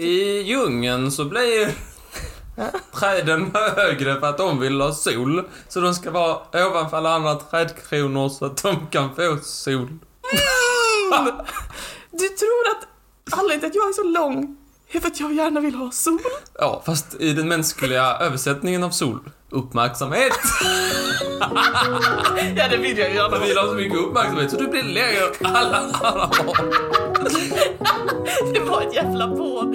I djungeln så blir träden högre för att de vill ha sol. Så de ska vara ovanför alla andra trädkronor så att de kan få sol. Du tror att anledningen till att jag är så lång är för att jag gärna vill ha sol? Ja, fast i den mänskliga översättningen av sol. Uppmärksamhet! Ja, det vill jag gärna. Vill ha så mycket uppmärksamhet så du blir längre alla, alla. Det var ett jävla på.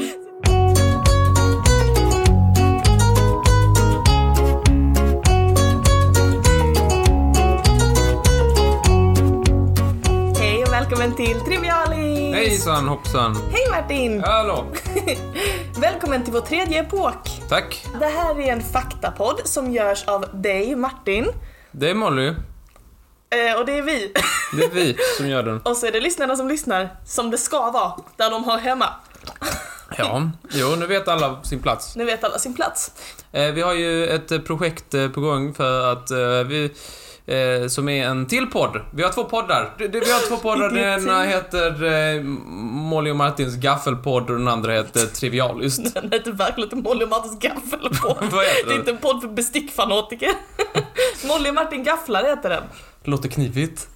Hej och välkommen till Triviali! Hejsan hoppsan. Hej Martin! Hallå. Välkommen till vår tredje epok. Tack. Det här är en faktapodd som görs av dig, Martin. Det är Molly. Eh, och det är vi. Det är vi som gör den. och så är det lyssnarna som lyssnar, som det ska vara, där de hör hemma. Ja, jo, nu vet alla sin plats. Nu vet alla sin plats. Eh, vi har ju ett projekt eh, på gång för att eh, vi eh, som är en till podd. Vi har två poddar. Vi har två poddar. Den ena heter eh, Molly och Martins gaffelpodd och den andra heter Trivialist. Den heter verkligen inte Molly och Martins gaffelpodd. Det är inte en podd för bestickfanatiker. Molly och Martin gafflar heter den. Låter knivigt.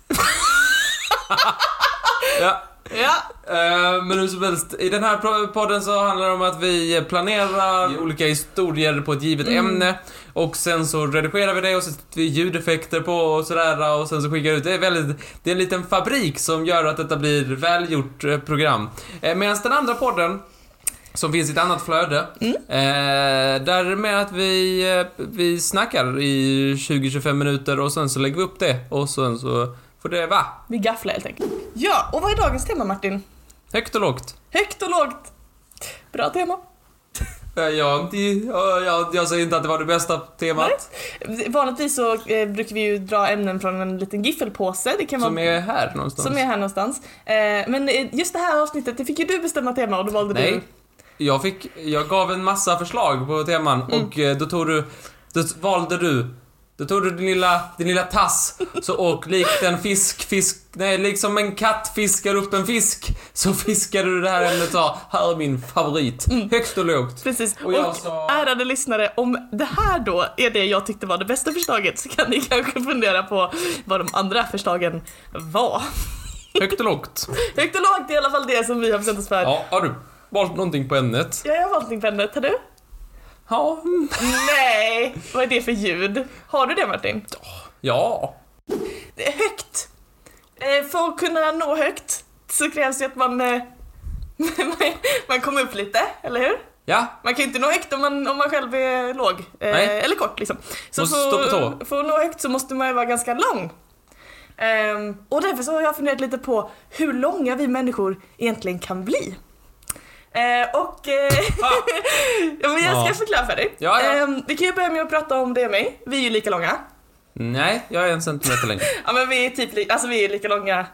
ja. Ja. Eh, Men hur som helst, i den här podden så handlar det om att vi planerar olika historier på ett givet ämne och sen så redigerar vi det och så sätter vi ljudeffekter på och sådär och sen så skickar vi ut. Det är väldigt, det är en liten fabrik som gör att detta blir välgjort eh, program. Eh, Medan den andra podden som finns i ett annat flöde. Eh, där med att vi, vi snackar i 20-25 minuter och sen så lägger vi upp det och sen så får det vara Vi gafflar helt enkelt. Ja, och vad är dagens tema Martin? högt och lågt. Högt och lågt. Bra tema. Jag, jag, jag, jag säger inte att det var det bästa temat. Vanligtvis så eh, brukar vi ju dra ämnen från en liten giffelpåse. Det kan Som vara är här någonstans. som är här någonstans. Eh, men eh, just det här avsnittet, det fick ju du bestämma tema och då valde Nej. du... Jag, fick, jag gav en massa förslag på teman Mm. och eh, då tog du... Då valde du... Då tog du din lilla, din lilla tass så, och likt en fisk, fisk... Nej, liksom en katt fiskar upp en fisk så fiskade du det här ämnet och sa här är min favorit. Högt och lågt. Precis. Och Och, sa- ärade lyssnare, om det här då är det jag tyckte var det bästa förslaget så kan ni kanske fundera på vad de andra förslagen var. Högt och lågt. Högt och lågt är i alla fall det som vi har bestämt oss för. Ja, har du valt någonting på ämnet? Ja, jag har valt någonting på ämnet. Har du? Ja. Nej! Vad är det för ljud? Har du det Martin? Ja. Det är högt. Eh, För att kunna nå högt så krävs det att man, eh, man- kommer upp lite, eller hur? Ja. Man kan ju inte nå högt om man, om man själv är låg. Eh, Nej. eller kort liksom. Så för, för att nå högt så måste man ju vara ganska lång. Ehm, och därför så har jag funderat lite på hur långa vi människor egentligen kan bli. Eh, och... Eh, ja, men jag ska Ja. förklara för dig. Ja, ja. Ehm, vi kan ju börja med att prata om det och mig. Vi är ju lika långa. Nej, jag är en centimeter längre. Ja men vi är typ li- alltså vi är lika långa.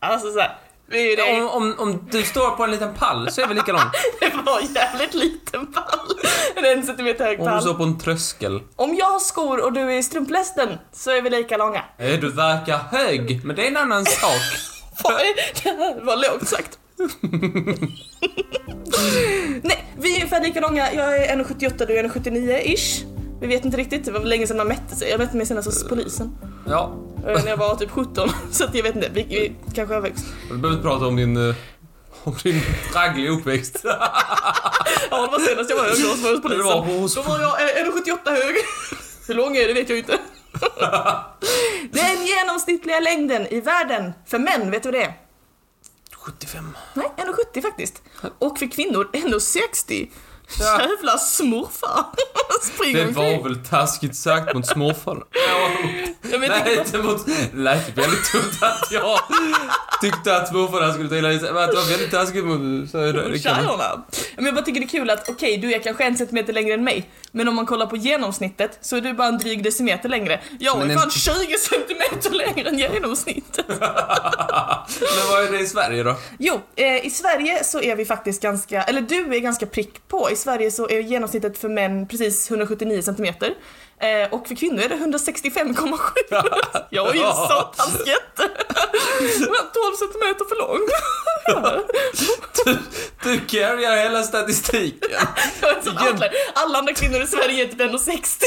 Alltså såhär. Vi är. Om, om, om du står på en liten pall så är vi lika lång. Det var en jävligt liten pall. En en centimeter hög Om du pall. står på en tröskel. Om jag har skor och du är i strumplästen så är vi lika långa. Eh, Du verkar hög, men det är en annan sak. Oj, det här var lågt sagt. Nej, vi är ungefär lika långa. Jag är 1,78 du är 1,79-ish. Vi vet inte riktigt, det var länge sedan man mätte sig. Jag mätte mig senast hos polisen. Ja, Eh, När jag var typ 17, så att jag vet inte. Vi, vi kanske har växt. du behöver inte prata om din, eh, om din traggliga uppväxt. Ja, det var senast jag var hög hos polisen. Det var hos- Då var jag eh, 1,78 hög. Hur lång är det vet jag inte. Den genomsnittliga längden i världen för män, vet du vad det är? 75. Nej, 1,70 faktiskt. Och för kvinnor 1,60. Ja. Jävla smurfar. Springer Det var väl taskigt sagt mot. Jag vet Nej, inte. mot... Det lät väldigt dumt att jag tyckte att småfallarna skulle ta illa att det var väldigt taskigt mot... Tjejerna. Men jag bara tycker det är kul att, okej, du är kanske en centimeter längre än mig, men om man kollar på genomsnittet så är du bara en dryg decimeter längre. Jag är Men fan en- 20 centimeter längre än genomsnittet. Men vad är det i Sverige då? Jo, eh, i Sverige så är vi faktiskt ganska, eller du är ganska prick på. I Sverige så är genomsnittet för män precis 179 centimeter. Eh, och för kvinnor är det 165,7. Jag är ju satans jätte. Men 12 centimeter för lång. Du, du carryar hela statistiken. Jag är som alla, alla andra kvinnor i Sverige är typ 1,60.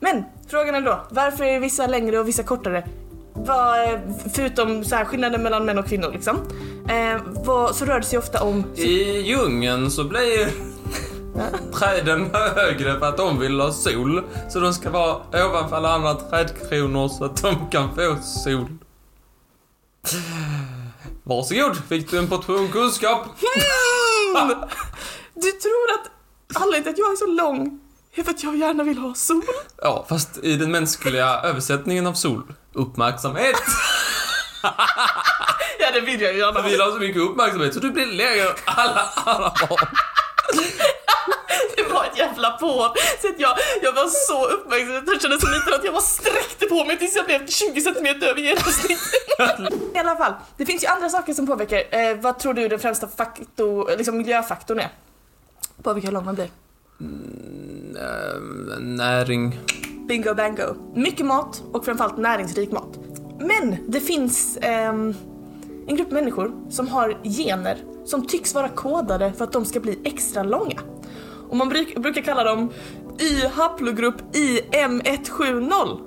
Men frågan är då, varför är vissa längre och vissa kortare? Vad, förutom så här skillnaden mellan män och kvinnor liksom. Eh, vad, så rör det sig ofta om... I djungeln så blir träden högre för att de vill ha sol. Så de ska vara ovanför alla andra trädkronor så att de kan få sol. Varsågod, fick du en portion kunskap. Du tror att anledningen till att jag är så lång är för att jag gärna vill ha sol? Ja, fast i den mänskliga översättningen av sol, uppmärksamhet. Ja, det vill jag ju gärna Jag vill ha så mycket uppmärksamhet så du blir längre än alla andra barn. Det var ett jävla påhopp. Så att jag, jag var så uppmärksam, jag kände så liten att jag bara sträckte på mig tills jag blev 20 cm över genomsnittet. I alla fall, det finns ju andra saker som påverkar. Eh, vad tror du den främsta faktor, liksom miljöfaktorn är? Påverkar hur lång man blir. Eh, näring. Bingo bango. Mycket mat och framförallt näringsrik mat. Men det finns ehm, en grupp människor som har gener som tycks vara kodade för att de ska bli extra långa. Och man bruk, brukar kalla dem Y-haplogrupp IM170.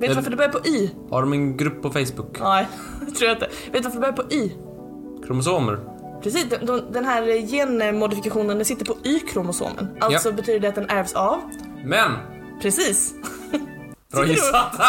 Vet du varför det börjar på Y? Har de en grupp på Facebook? Nej, det tror jag inte. Vet du varför det börjar på Y? Kromosomer? Precis, de, de, den här genmodifikationen den sitter på Y-kromosomen. Alltså betyder det att den ärvs av. Men! Precis. Bra gissat!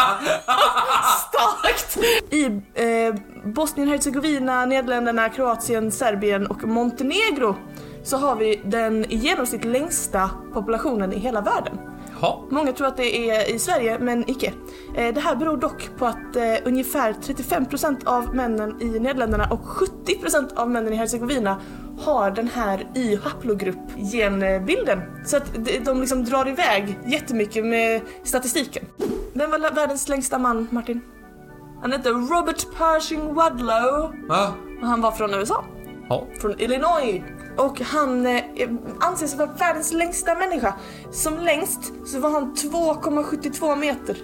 Starkt! I eh, Bosnien-Hercegovina, Nederländerna, Kroatien, Serbien och Montenegro så har vi den i genomsnitt längsta populationen i hela världen. Ja. Många tror att det är i Sverige, men icke. Eh, det här beror dock på att eh, ungefär 35% av männen i Nederländerna och 70% av männen i Hercegovina har den här Y-haplogrupp-genbilden. Så att de- de liksom drar iväg jättemycket med statistiken. Vem var världens längsta man, Martin? Han hette Robert Pershing Wadlow Va? och han var från USA Ja. från Illinois. Och han eh, anses vara världens längsta människa. Som längst så var han 2,72 meter.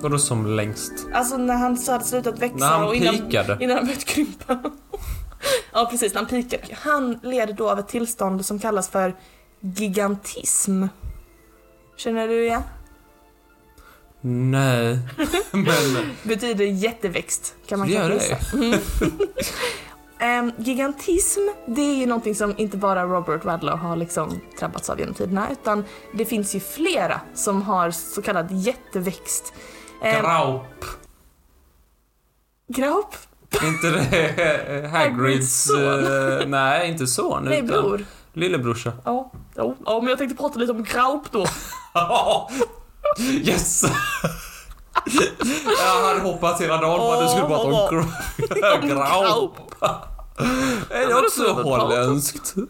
Vadå som längst? Alltså när han så hade slutat växa När han och innan, pikade. innan han började krympa. ja precis, när han pikade. Han led då av ett tillstånd som kallas för gigantism. Känner du igen? Nej. Men... Betyder jätteväxt kan man Det gör kanske det. Ehm, gigantism, det är ju någonting som inte bara Robert Wadlow har liksom drabbats av genom tiderna, utan det finns ju flera som har så kallad jätteväxt. Ehm, Graup. Graup? inte det Hagrids... son. eh, nej, inte son. Nej, utan bror. Lillebrorsa. Ja, ja, ja, men jag tänkte prata lite om Graup då. yes! Jag hade hoppats hela dagen på att du skulle prata Om Graup. Är det också holländskt?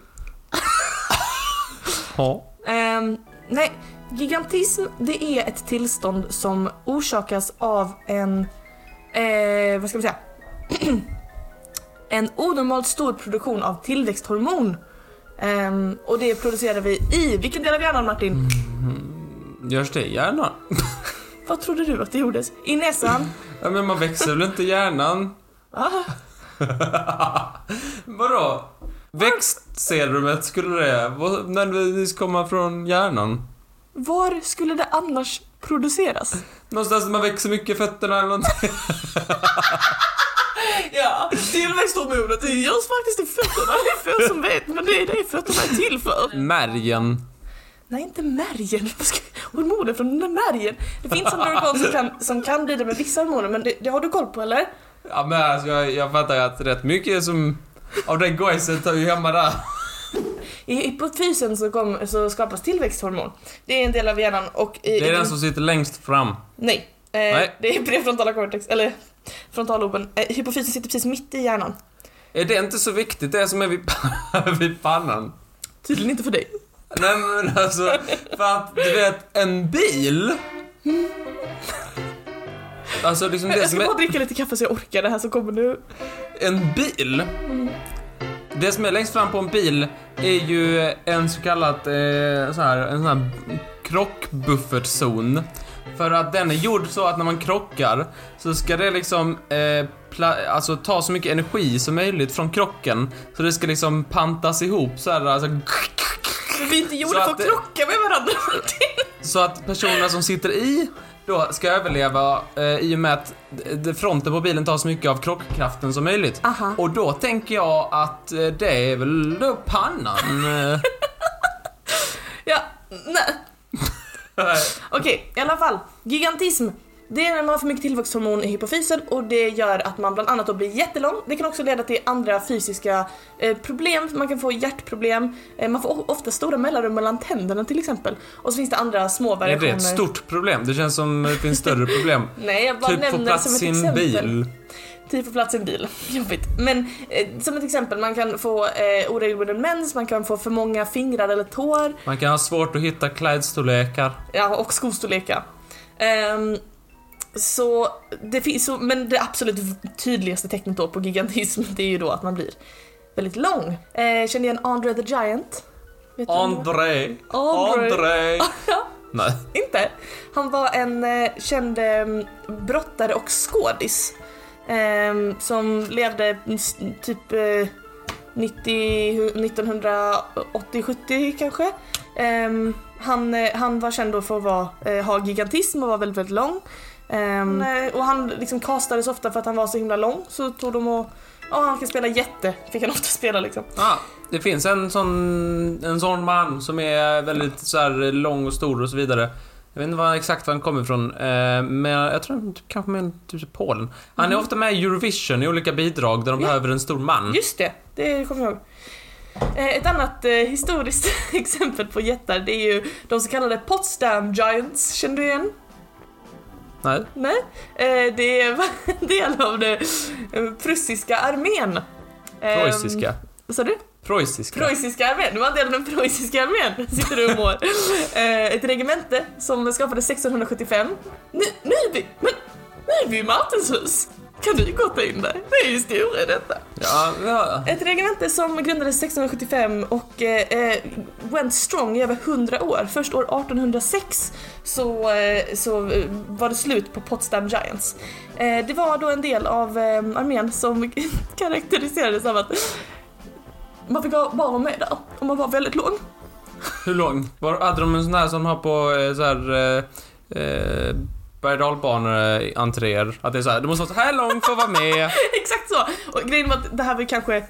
Ja. Ehm, nej, gigantism det är ett tillstånd som orsakas av en, eh, vad ska vi säga, en onormalt stor produktion av tillväxthormon. Ehm, och det producerar vi i, vilken del av hjärnan Martin? Görs det i hjärnan? Vad trodde du att det gjordes? I näsan? Ja, men man växer väl inte hjärnan? Vadå? Växtserumet, skulle det nödvändigtvis komma från hjärnan? var skulle det annars produceras? Någonstans där man växer mycket fötterna eller någonting. Ja, tillväxthormonet det görs faktiskt i fötterna. Det är få som vet, men det är det fötterna är till för. Märgen. Nej, inte märgen. Hormoner från märgen. Det finns andra organ som kan, som kan bli det med vissa hormoner, men det, det har du koll på eller? Ja men alltså jag, jag fattar ju att rätt mycket som av det gojset tar ju hemma där. I hypofysen så, kom, så skapas tillväxthormon. Det är en del av hjärnan och i... Det är den som sitter längst fram. Nej. Eh, Nej. Det är prefrontala cortex, eller frontalloben. Eh, hypofysen sitter precis mitt i hjärnan. Är det inte så viktigt det som är vid, vid pannan? Tydligen inte för dig. Nej men alltså, för att du vet, en bil... Alltså liksom Jag ska är... bara dricka lite kaffe så jag orkar det här som kommer nu. En bil, Det som är längst fram på en bil är ju en så kallad, eh, så här, en sån här krockbuffertzon. För att den är gjord så att när man krockar så ska det liksom eh, alltså ta så mycket energi som möjligt från krocken. Så det ska liksom pantas ihop så här, alltså, Vi är inte gjorda för att krocka med varandra så att personerna som sitter i då ska överleva eh, i och med att fronten på bilen tar så mycket av krockkraften som möjligt. Aha. Och då tänker jag att eh, det är väl då pannan. eh. Ja, nej. Okej, i alla fall. Gigantism. Det är när man har för mycket tillväxthormon i hypofysen och det gör att man bland annat då blir jättelång. Det kan också leda till andra fysiska eh, problem. Man kan få hjärtproblem. Eh, man får ofta stora mellanrum mellan tänderna till exempel. Och så finns det andra små Är variationer. det ett stort problem? Det känns som det finns större problem. Nej, jag bara typ nämner det som ett exempel. bil. Typ få plats i en bil. Jobbigt. Men eh, som ett exempel, man kan få eh, oregelbunden mens, man kan få för många fingrar eller tår. Man kan ha svårt att hitta klädstorlekar. Ja, och skostorlekar. Ehm, så det finns, så, men det absolut tydligaste tecknet då på gigantism det är ju då att man blir väldigt lång. Eh, känner igen Andre the Giant? Vet? André. André. André. Nej. Inte? Han var en eh, känd eh, brottare och skådis. ehm, som levde typ eh, 90, 1980-70 kanske. Ehm, han, eh, han var känd då för att vara, eh, ha gigantism och var väldigt, väldigt lång. Ehm, eh, och han liksom castades ofta för att han var så himla lång så tog de och Ja, han kan spela jätte, fick han ofta spela liksom. Ah, det finns en sån, en sån man som är väldigt så här lång och stor och så vidare. Jag vet inte var, exakt var han kommer ifrån, eh, men jag tror han kanske med typ Polen. Han är ofta med i Eurovision i olika bidrag där de Ja. behöver en stor man. Just det, det kommer jag ihåg. Eh, Ett annat eh, historiskt exempel på jättar det är ju de så kallade Potsdam Giants, känner du igen? Nej. Nej? Eh, Det är en del av den prussiska armén. Eh, Preussiska. Vad sa du? Preussiska. Preussiska armén, det var en del av den preussiska armén, sitter du och mår. Eh, Ett regemente som skapades 1675. Ny- Nyby, men Nyby Martenshus, kan du gotta in där? Det är ju historia detta. Ja, ja. Ett regemente som grundades 1675 och eh, eh, went strong i över 100 år. Först år 1806 så, eh, så eh, var det slut på Potsdam Giants. Eh, det var då en del av eh, armén som karaktäriserades av att man fick bara vara med där och man var väldigt lång. Hur lång? Var, hade de en sån här som har på eh, så här eh, eh, berg entréer Att det är såhär du måste vara så här lång för att vara med. Exakt så! Och grejen var att det här var kanske,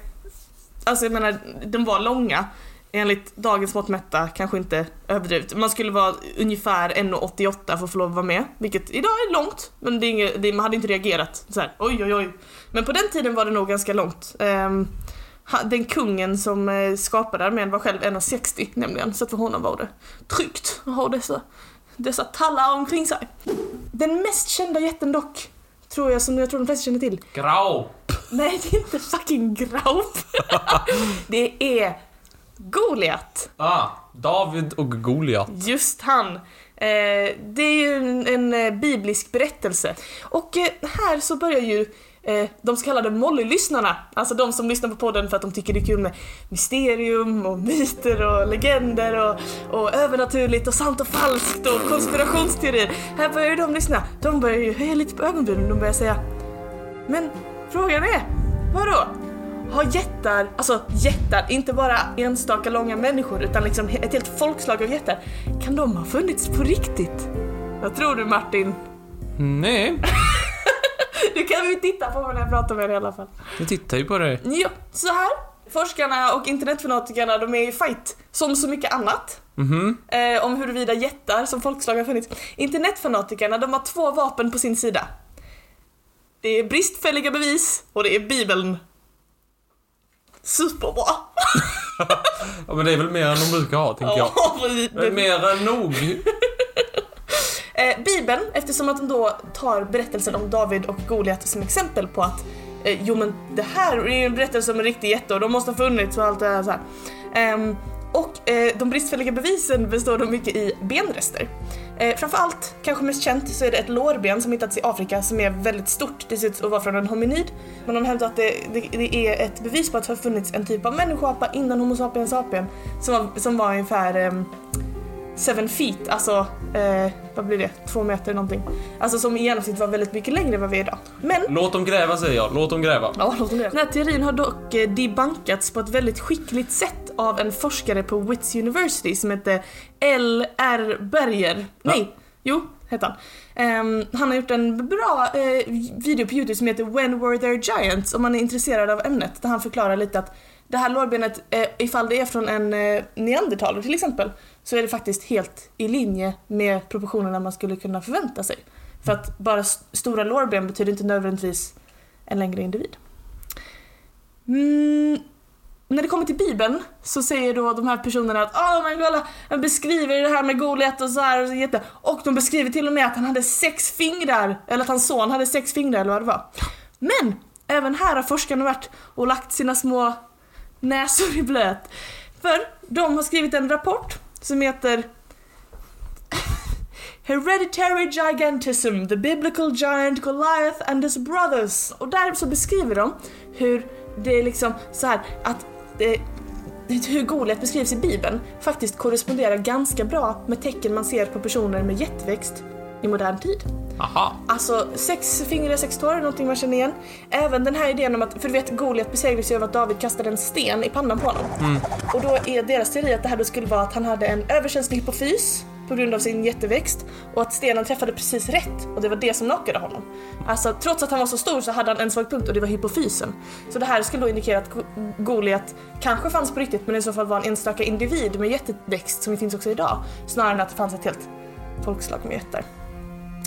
alltså jag menar, de var långa. Enligt dagens mått mätta kanske inte överdrivet. Man skulle vara ungefär 1,88 för att få lov att vara med. Vilket idag är långt, men det är inget, det, man hade inte reagerat så här, oj oj oj. Men på den tiden var det nog ganska långt. Um, den kungen som eh, skapade armén var själv 1,60 nämligen, så för honom var det tryggt att ha dessa, dessa tallar omkring sig. Den mest kända jätten dock, tror jag, som jag tror de flesta känner till, Grau. Nej, det är inte fucking Graup. det är Goliat. Ah, David och Goliat. Just han. Eh, det är ju en, en eh, biblisk berättelse. Och eh, här så börjar ju eh, de så kallade Molly-lyssnarna, alltså de som lyssnar på podden för att de tycker det är kul med mysterium och myter och legender och, och övernaturligt och sant och falskt och konspirationsteorier. Här börjar ju de lyssna. De börjar ju höja lite på ögonbrynen. De börjar säga Men frågan är, vadå? Har jättar, alltså jättar, inte bara enstaka långa människor utan liksom ett helt folkslag av jättar, kan de ha funnits på riktigt? Vad tror du Martin? Nej, Du kan ju titta på mig när jag pratar med dig i alla fall. jag tittar ju på dig. Ja, så här. Forskarna och internetfanatikerna de är i fight, som så mycket annat. Mhm. Eh, om huruvida jättar som folkslag har funnits. Internetfanatikerna de har två vapen på sin sida. Det är bristfälliga bevis och det är bibeln. Superbra! Ja men det är väl mer än de brukar ha, tänker jag. Ja, Det är mer än nog. Eh, Bibeln, eftersom att de då tar berättelsen om David och Goliat som exempel på att eh, jo men det här är ju en berättelse om en riktig jätte och de måste ha funnits och allt det här så här. Eh, och eh, de bristfälliga bevisen består då mycket i benrester. Eh, framförallt, kanske mest känt, så är det ett lårben som hittats i Afrika som är väldigt stort. Det ser ut att vara från en hominid. Men de hävdar att det, det, det är ett bevis på att det har funnits en typ av människoapa innan Homo sapiens sapien som var, som var ungefär eh, seven feet, alltså eh, vad blir det, två meter någonting. Alltså som i genomsnitt var väldigt mycket längre än vad vi är idag. Men Låt dem gräva säger jag, låt dem gräva. Ja, låt dem det. Den här teorin har dock eh, debunkats på ett väldigt skickligt sätt av en forskare på Wits University som heter L.R. Berger. Nej, jo, heter han. Ehm, han har gjort en bra eh, video på Youtube som heter When Were There Giants om man är intresserad av ämnet där han förklarar lite att det här lårbenet, eh, ifall det är från en eh, neandertalare till exempel, så är det faktiskt helt i linje med proportionerna man skulle kunna förvänta sig. För att bara stora lårben betyder inte nödvändigtvis en längre individ. Mm, när det kommer till Bibeln så säger då de här personerna att oh my God, han beskriver det här med Goliat och så här och så jätte och de beskriver till och med att han hade sex fingrar, eller att hans son hade sex fingrar eller vad det var. Men även här har forskarna varit och lagt sina små näsor i blöt. För de har skrivit en rapport som heter Hereditary Gigantism, the Biblical Giant Goliath and his brothers. Och där så beskriver de hur det är liksom så här att eh, hur Goliat beskrivs i Bibeln faktiskt korresponderar ganska bra med tecken man ser på personer med jätteväxt i modern tid. Aha. Alltså sex fingrar, sex tår, någonting man känner igen. Även den här idén om att, för du vet Goliat besegrades ju av att David kastade en sten i pannan på honom. Och då är deras teori att det här då skulle vara att han hade en överkänslig hypofys på grund av sin jätteväxt och att stenen träffade precis rätt och det var det som knockade honom. Alltså trots att han var så stor så hade han en svag punkt och det var hypofysen. Så det här skulle då indikera att Go- Goliat kanske fanns på riktigt men i så fall var en enstaka individ med jätteväxt som finns också idag. Snarare än att det fanns ett helt folkslag med jättar.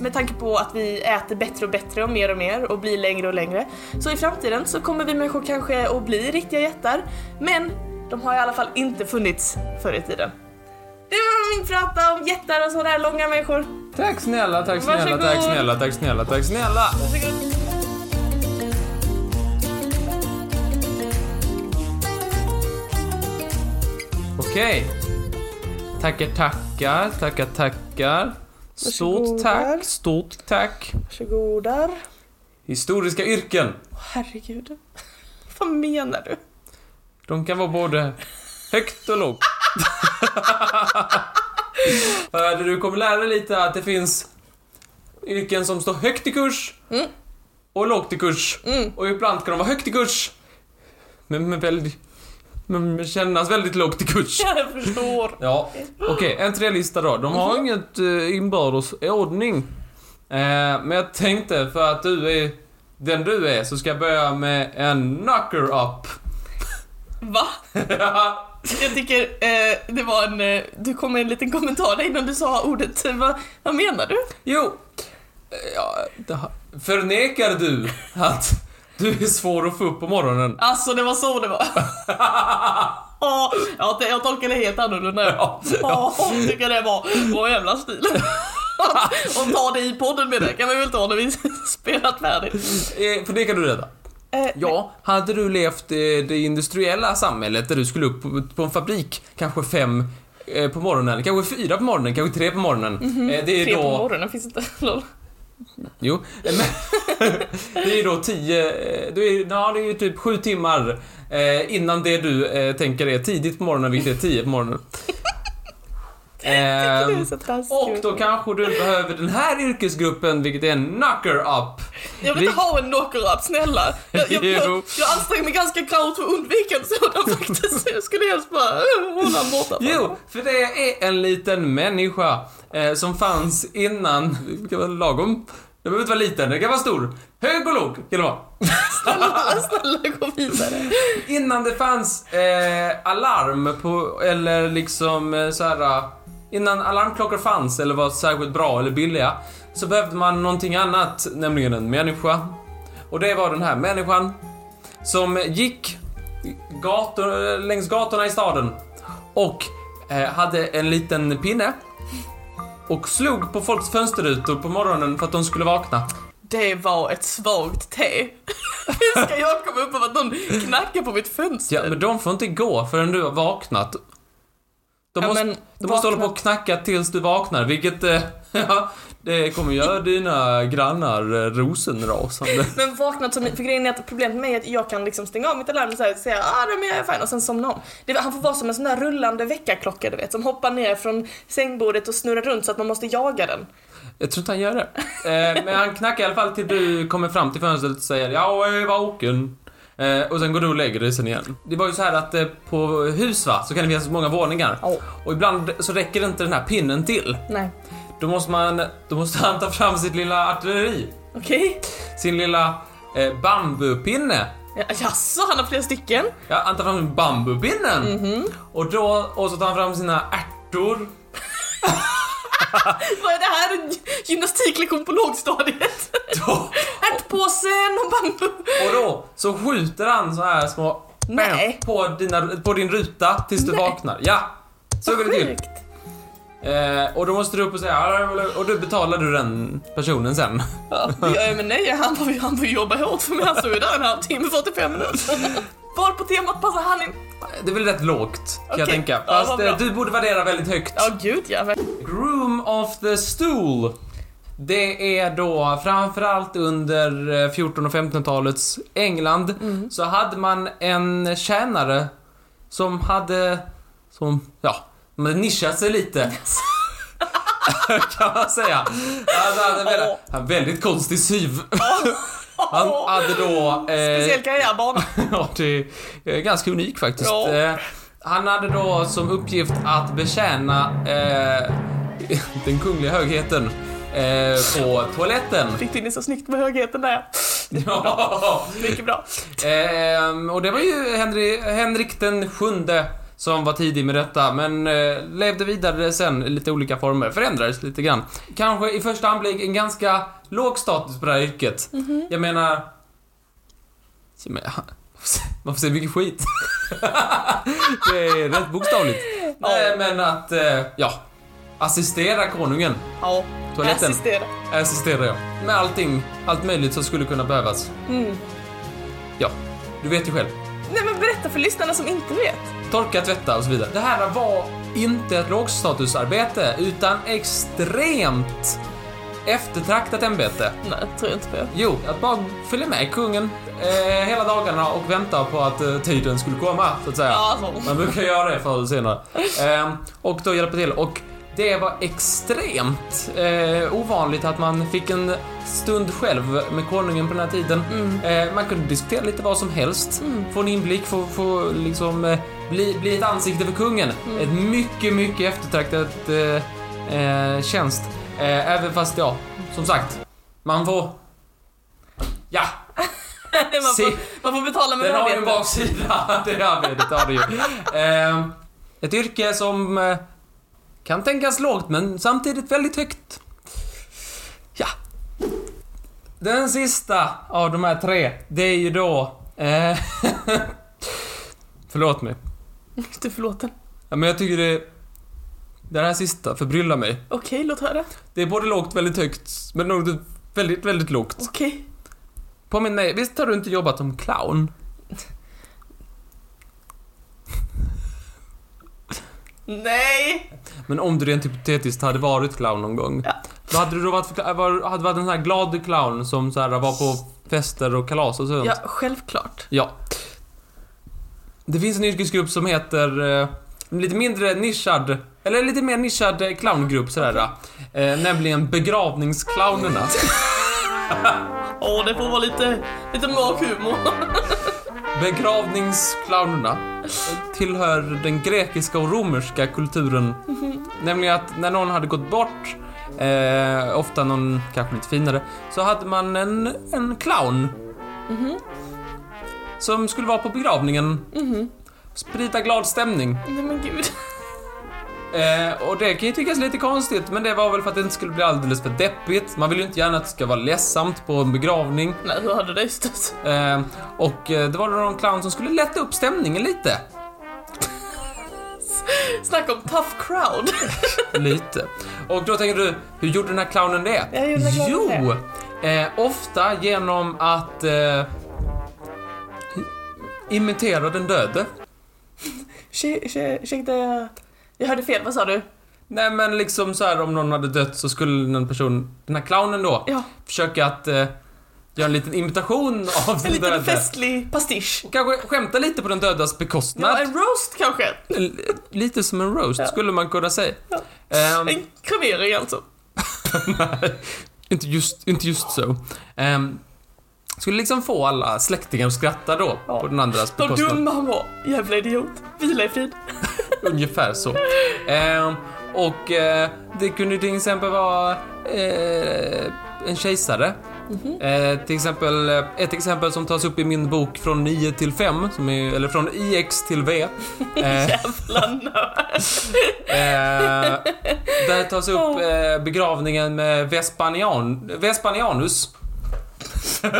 Med tanke på att vi äter bättre och bättre och mer och mer och blir längre och längre. Så i framtiden så kommer vi människor kanske att bli riktiga jättar. Men de har i alla fall inte funnits förr i tiden. Det var min prata om jättar och sådär långa människor. Tack snälla, tack snälla, Varsågod. tack snälla, tack snälla, tack snälla. Varsågod. Okej. Tackar, tackar, tackar, tackar. Stort tack, stort tack. Varsågodar. Historiska yrken. Herregud. Vad menar du? De kan vara både högt och lågt. Du kommer lära dig lite att det finns yrken som står högt i kurs Mm. och lågt i kurs. Mm. Och ibland kan de vara högt i kurs men, men, väldigt, men kännas väldigt lågt i kurs. Jag förstår. Ja, okej, en tre-lista då. De har Mhm. inget uh, inbördes ordning. Eh, men jag tänkte, för att du är den du är, så ska jag börja med en knocker-up. Va? Jag tycker eh, det var en... Eh, du kom med en liten kommentar där innan du sa ordet. Va, vad menar du? jo, eh, ja, det- förnekar du att du är svår att få upp på morgonen? Alltså det var så det var. Ja, jag, jag tolkar det helt annorlunda. Ja, Ja, tycker det var vår jävla stil. Och ta det i podden med det kan vi väl ta när vi spelat färdigt. Eh, Förnekar du detta? Eh, Ja, hade du levt i det industriella samhället där du skulle upp på, en fabrik kanske fem eh, på morgonen, kanske fyra på morgonen, kanske tre på morgonen. Eh, det är Tre då... på morgonen finns inte. Lol. Jo, men det är ju då tio, eh, det är, ja, det är ju typ sju timmar eh, innan det du eh, tänker är tidigt på morgonen, vilket är tio på morgonen. Ehm, och då kanske du behöver den här yrkesgruppen, vilket är en knocker-up. Jag vill inte ha en knocker-up, snälla. Jag, jag, jag, jag anstränger mig ganska kraftigt för att undvika en sådan faktiskt. Jag skulle helst bara hålla borta. Jo, för det är en liten människa eh, som fanns innan, det kan vara lagom, det behöver inte vara liten, det kan vara stor. Hög och låg kan det vara. Snälla, snälla gå vidare. Innan det fanns eh, alarm på, eller liksom eh, så här. Innan alarmklockor fanns eller var särskilt bra eller billiga så behövde man någonting annat, nämligen en människa. Och det var den här människan som gick gator, längs gatorna i staden och eh, hade en liten pinne och slog på folks fönsterrutor på morgonen för att de skulle vakna. Det var ett svagt te. Hur ska jag komma upp av att någon knackar på mitt fönster? Ja, men de får inte gå förrän du har vaknat. De Ja, måste, men de måste hålla vakna- på och knacka tills du vaknar, vilket... eh, Ja, det kommer göra dina grannar eh, rosenrasande. Men vaknat som, för grejen är att problemet med mig är att jag kan liksom stänga av mitt alarm och här, säga ah, men jag är fine och sen somna om. Det, han får vara som en sån där rullande väckarklocka du vet, som hoppar ner från sängbordet och snurrar runt så att man måste jaga den. Jag tror inte han gör det. Eh, men han knackar i alla fall till du kommer fram till fönstret och säger jag är vaken. Eh, och sen går du och lägger dig sen igen. Det var ju så här att eh, på hus va, så kan det finnas många våningar. Ja. Och ibland så räcker inte den här pinnen till. Nej. Då måste man, då måste han ta fram sitt lilla artilleri. Okej. Sin lilla eh, bambupinne. Ja, jaså, han har flera stycken? Ja, han tar fram bambupinnen. Mhm. Och då, och så tar han fram sina ärtor. Vad är det här? En gymnastiklektion på lågstadiet? Ärtpåsen och bambu. och då så skjuter han så här små Nej. på, dina, på din ruta tills du Nej. vaknar. Ja, så går det till. Eh, och då måste du upp och säga "Ja, och då betalar du den personen sen. Ja, det gör jag med nej. Han får, jobba hårt för mig. Han står ju där en halvtimme, 45 minuter. Var på temat passar han in? Det är väl rätt lågt kan jag Okej. tänka. Ja, Fast bra. eh, du borde värdera väldigt högt. Ja, gud ja. Groom of the Stool. Det är då framförallt under eh, 14 och 1500-talets England Mm. så hade man en tjänare som hade, som, ja, hade nischat sig lite. kan man säga. Han hade väldigt, hade väldigt konstig syv. Han hade då... Eh, Speciell karriärbana. ja, det är ganska unik faktiskt. Ja. Eh, han hade då som uppgift att betjäna eh, den kungliga högheten eh, på toaletten. Fick du in det så snyggt med högheten där. Ja. Mycket bra. Ehm, och det var ju Henry, Henrik den sjunde som var tidig med detta, men eh, levde vidare sen i lite olika former, förändrades lite grann. Kanske i första anblick en ganska låg status på det här yrket. Jag menar... Se, men, Man får se mycket skit. det är rätt bokstavligt. Nej, men att, eh, ja. Assistera konungen. Ja. Toaletten. Assistera. Assistera, ja. Med allting, allt möjligt som skulle kunna behövas. Mm. Ja, du vet ju själv. Nej men berätta för lyssnarna som inte vet. Torka, tvätta och så vidare. Det här var inte ett lågstatusarbete, utan extremt eftertraktat ämbete. Nej, tror jag inte på. Jo, att bara följa med kungen eh, hela dagarna och vänta på att eh, tiden skulle komma, så att säga. Ja, så. Man brukar göra det förr eller senare. Eh, och då hjälpa till. Och det var extremt eh, ovanligt att man fick en stund själv med konungen på den här tiden. Eh, man kunde diskutera lite vad som helst, få en inblick, få, få liksom eh, bli, bli ett ansikte för kungen. Ett mycket, mycket eftertraktat eh, eh, tjänst. Eh, även fast, ja, som sagt, man får... Ja, man, får, man får betala med den har ju en baksida, det arbetet har det ju. Eh, ett yrke som kan tänkas lågt, men samtidigt väldigt högt. Ja. Den sista av de här tre, det är ju då... Eh, förlåt mig. Du förlåten. Ja, men jag tycker det... Det här sista förbryllar mig. Okej, låt höra. Det är både lågt, väldigt högt, men något väldigt, väldigt lågt. Okej. Påminn mig, visst har du inte jobbat som clown? Nej! Men om du rent hypotetiskt hade varit clown någon gång. Ja. Vad hade du då varit var, hade varit en sån här glad clown som så här var på fester och kalas och sånt? Ja, självklart. Ja. Det finns en yrkesgrupp som heter eh, lite mindre nischad, eller lite mer nischad eh, clowngrupp sådär. Eh, nämligen begravningsclownerna. Åh, det får vara lite, lite mörk humor. Begravningsclownerna tillhör den grekiska och romerska kulturen. Nämligen att när någon hade gått bort, eh, ofta någon kanske lite finare, så hade man en, en clown. Som skulle vara på begravningen. Sprida glad stämning. Nej men gud. Eh, och det kan ju tyckas lite konstigt, men det var väl för att det inte skulle bli alldeles för deppigt. Man vill ju inte gärna att det ska vara ledsamt på en begravning. Nej, hur hade det stött? Eh, och eh, det var då någon clown som skulle lätta upp stämningen lite. Snacka om tough crowd. Lite. Och då tänker du, hur gjorde den här clownen det? Ja, hur gjorde den här jo, eh, ofta genom att eh, imitera den döde. Ursäkta, jag, hörde fel, vad sa du? Nej men liksom så här om någon hade dött så skulle någon person, den här clownen då, Ja, försöka att eh, göra en liten imitation av en den liten döde. festlig pastisch. Kanske skämta lite på den dödas bekostnad. Ja, en roast kanske. L- Lite som en roast Ja. skulle man kunna säga. Ja. Ehm, En kremering alltså. nej, inte just, inte just så. Ehm, skulle liksom få alla släktingar att skratta då Ja. på den andras Vad bekostnad. dum han var. Jävla idiot. Vila i frid. Ungefär så. Ehm, och eh, det kunde till exempel vara eh, en kejsare. Mhm. Eh, till exempel, eh, ett exempel som tas upp i min bok från 9 till 5, som är, eller från IX till V. Eh, Jävla nörd. Eh, där tas upp eh, begravningen med Vespanian, Vespanianus.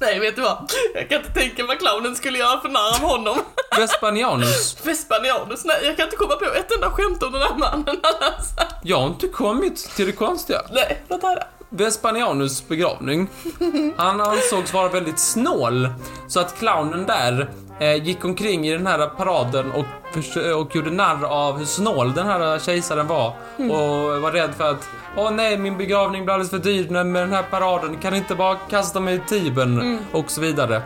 Nej, vet du vad? Jag kan inte tänka vad clownen skulle göra för narr av honom. Vespanianus. Vespanianus, nej jag kan inte komma på ett enda skämt om den här mannen annars. Jag har inte kommit till det konstiga. Nej, låt höra. Vespanianus begravning. Han ansågs vara väldigt snål, så att clownen där gick omkring i den här paraden och, och gjorde narr av hur snål den här kejsaren var och var rädd för att Åh nej, min begravning blir alldeles för dyr med den här paraden, kan inte bara kasta mig i Tibern och så vidare.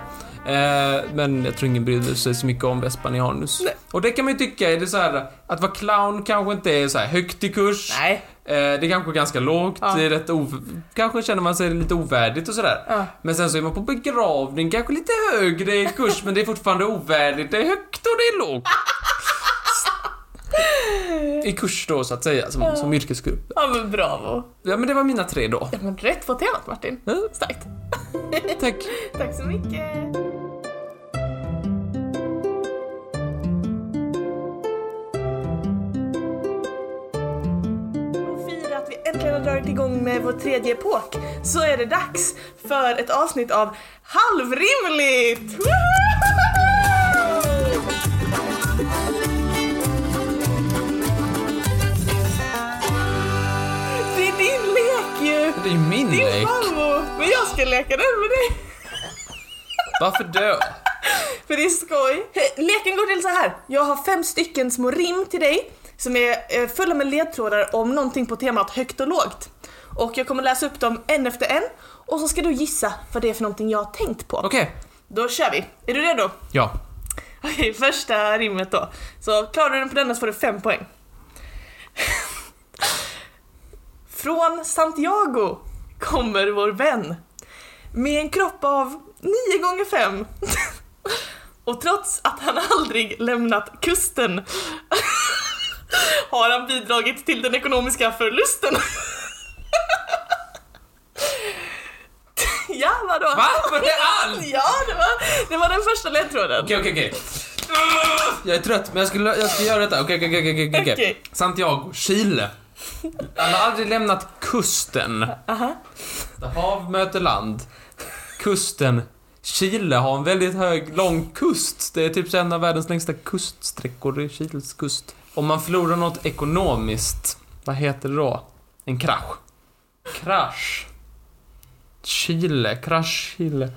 Eh, men jag tror ingen brydde sig så mycket om Vespanianus. Nej. Och det kan man ju tycka, är det så här att vara clown kanske inte är så här högt i kurs. Nej. Eh, det är kanske ganska lågt, Ja. det är rätt Kanske känner man sig lite ovärdigt och sådär. Ja. Men sen så är man på begravning, kanske lite högre i kurs, men det är fortfarande ovärdigt. Det är högt och det är lågt. I kurs då, så att säga, som, som yrkesgrupp. Ja men bravo. Ja, men det var mina tre då. Ja men rätt på temat Martin. Ja, Starkt. tack. Tack så mycket. Har dragit igång med vår tredje epok så är det dags för ett avsnitt av Halvrimligt! Det är din lek ju! Det är min Din lek. farmor! Men jag ska leka den med dig! Varför då? För det är skoj. Leken går till så här. Jag har fem stycken små rim till dig som är eh, fulla med ledtrådar om någonting på temat högt och lågt. Och jag kommer läsa upp dem en efter en och så ska du gissa vad det är för någonting jag har tänkt på. Okej. Då kör vi. Är du redo? Ja. Okej, första rimmet då. Så klarar du den på denna så får du fem poäng. Från Santiago kommer vår vän med en kropp av 9 gånger 5 Och trots att han aldrig lämnat kusten har han bidragit till den ekonomiska förlusten. ja, vadå? Va? Var det allt? Ja, det var, det var den första ledtråden. Okej, okej, okej. Jag är trött, men jag, skulle, jag ska göra detta. Okej, okej, okej, okej, okej. Okej. Santiago, Chile. Han har aldrig lämnat kusten. Aha. Där hav möter land. Kusten. Chile har en väldigt hög, lång kust. Det är typ en av världens längsta kuststräckor i Chiles kust. Om man förlorar något ekonomiskt, vad heter det då? En krasch. Krasch. Chile, krasch Chile.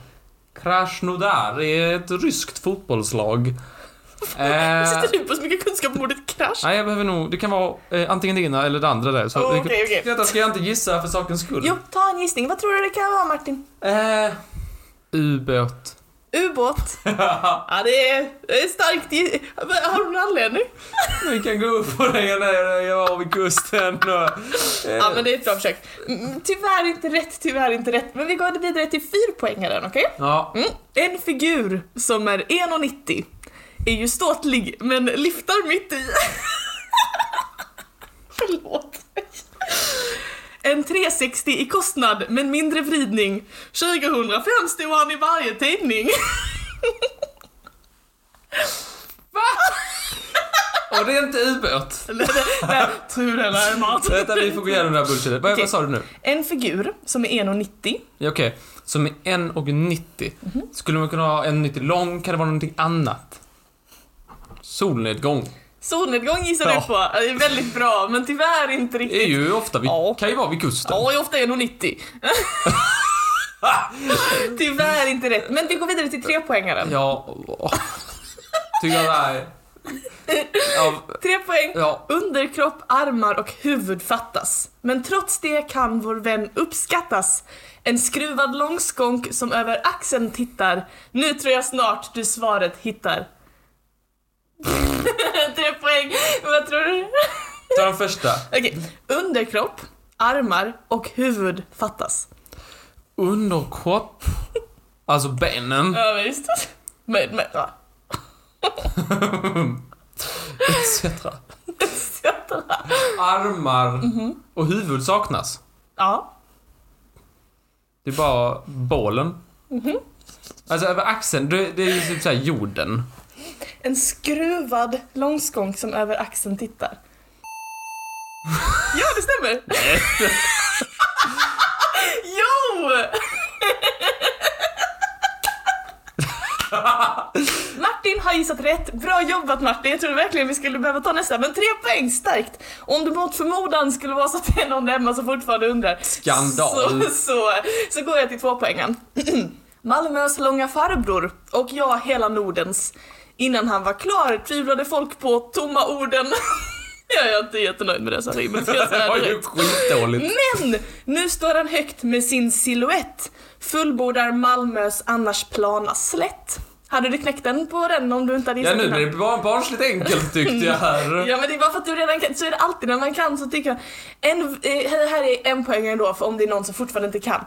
Krasnodar är ett ryskt fotbollslag. Eh, Sitter du på så mycket kunskap om ordet krasch? nej, jag behöver nog... Det kan vara eh, antingen det ena eller det andra där. Så Oh, okej, okej. Detta ska jag inte gissa för sakens skull. Jo, ta en gissning. Vad tror du det kan vara Martin? Eh, ubåt. Ubåt? ja, det är, det är starkt. Har du någon anledning? Vi kan gå upp på den där jag var vid kusten och... Eh, Ja, men det är ett bra försök. Mm, Tyvärr inte rätt, tyvärr inte rätt. Men vi går vidare till fyrpoängaren, okej? ja. Mm. En figur som är 1,90 är ju ståtlig men lyftar mitt i. Förlåt. En 360 i kostnad men mindre vridning. 2005 stod han i varje tidning. Och det är inte ubåt. Tror det närmast. Vänta, vi får gå igenom det här bullshitet. Vad, Okej. vad sa du nu? En figur som är 1,90 Ja, Okej, som är 1,90. Mhm. Skulle man kunna ha 1,90 lång? Kan det vara någonting annat? Solnedgång. Solnedgång gissar Ja. du på. Det är väldigt bra, men tyvärr inte Det är riktigt. ju ofta vid, Ja. kan ju vara vid kusten. Ja, jag är ofta 1,90. Tyvärr inte rätt. Men vi går vidare till trepoängaren. Ja. Tycker jag det här är av... Tre poäng. Ja. Underkropp, armar och huvud fattas. Men trots det kan vår vän uppskattas. En skruvad långskånk som över axeln tittar. Nu tror jag snart du svaret hittar. Tre poäng. Vad tror du? Ta den första. Okej. Underkropp, armar och huvud fattas. Underkropp. Alltså benen. Ja visst. Men, men, ja. Etc. Armar och huvud saknas. Ja. Det är bara bålen. Alltså över axeln, det, det är ju typ såhär jorden. En skruvad långskånk som över axeln tittar. Ja, det stämmer! jo! Martin har gissat rätt. Bra jobbat Martin. Jag trodde verkligen vi skulle behöva ta nästa. Men tre poäng, starkt. Om du mot förmodan skulle vara så att det är någon hemma som fortfarande undrar. Skandal. Så, så, så går jag till två poängen. Malmös långa farbror och jag hela Nordens. Innan han var klar tvivlade folk på tomma orden. jag är inte jättenöjd med dessa rim, ska jag säga. Men! Nu står han högt med sin silhuett. Fullbordar Malmös annars plana slätt. Hade du knäckt den på den om du inte hade Ja gissat nu den här? blir det bara barnsligt enkelt tyckte jag här. Ja men det är bara för att du redan kan, så är det alltid när man kan så tycker jag. En, eh, här är en poäng ändå för om det är någon som fortfarande inte kan.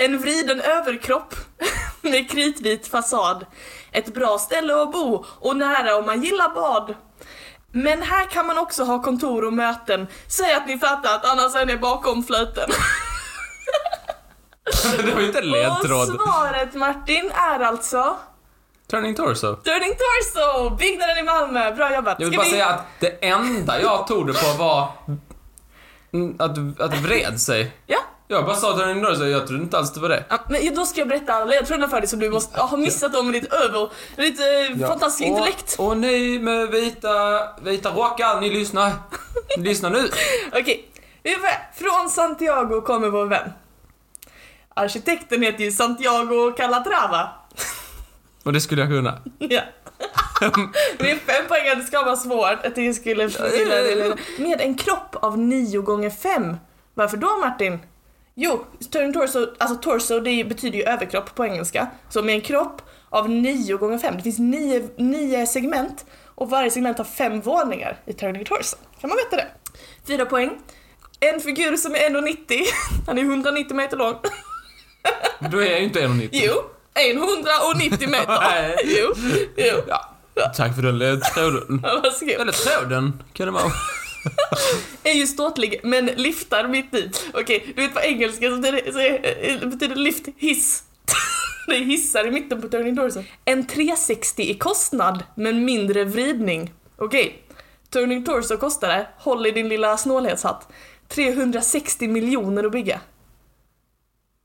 En vriden överkropp med kritvit fasad. Ett bra ställe att bo och nära om man gillar bad. Men här kan man också ha kontor och möten. Säg att ni fattat, annars är ni bakom flöten. Det var ju inte en ledtråd. Och svaret Martin är alltså Turning torso. Turning Torso, byggnaden i Malmö. Bra jobbat. Jag vill Ska bara vi- säga att det enda jag tog det på var att, att vred sig. Ja. Jag bara sa turning torso, jag trodde inte alls det var det. Ja, men då ska jag berätta alla ledtrådarna för dig som du måste ha missat dem med ditt över, ditt eh, fantastiska intellekt. Och, och ni med vita, vita rockar, ni lyssnar. Ni lyssnar nu. Okej, får- från Santiago kommer vår vän. Arkitekten heter ju Santiago Calatrava. Och det skulle jag kunna. Ja. Det är fem poäng, det ska vara svårt. Jag tycker jag skulle. Med en kropp av 9 gånger 5 Varför då Martin? Jo, turn torso, alltså torso det betyder ju överkropp på engelska. Så med en kropp av 9 gånger 5 det finns nio, nio segment och varje segment har fem våningar i turning torso. Kan man veta det? Fyra poäng. En figur som är 1,90, han är 190 meter lång. Då är ju inte 1,90. Jo, 190 meter. Nej. Jo, jo. Ja, tack för den ledtråden. Eller tråden, kan det vara. är ju ståtlig men liftar mitt i. Okej, du vet på engelska så betyder, så är, betyder lift hiss. Det är hissar i mitten på turning torso. En 360 i kostnad men mindre vridning. Okej, turning torso kostar det, håll i din lilla snålhetshatt, 360 miljoner att bygga.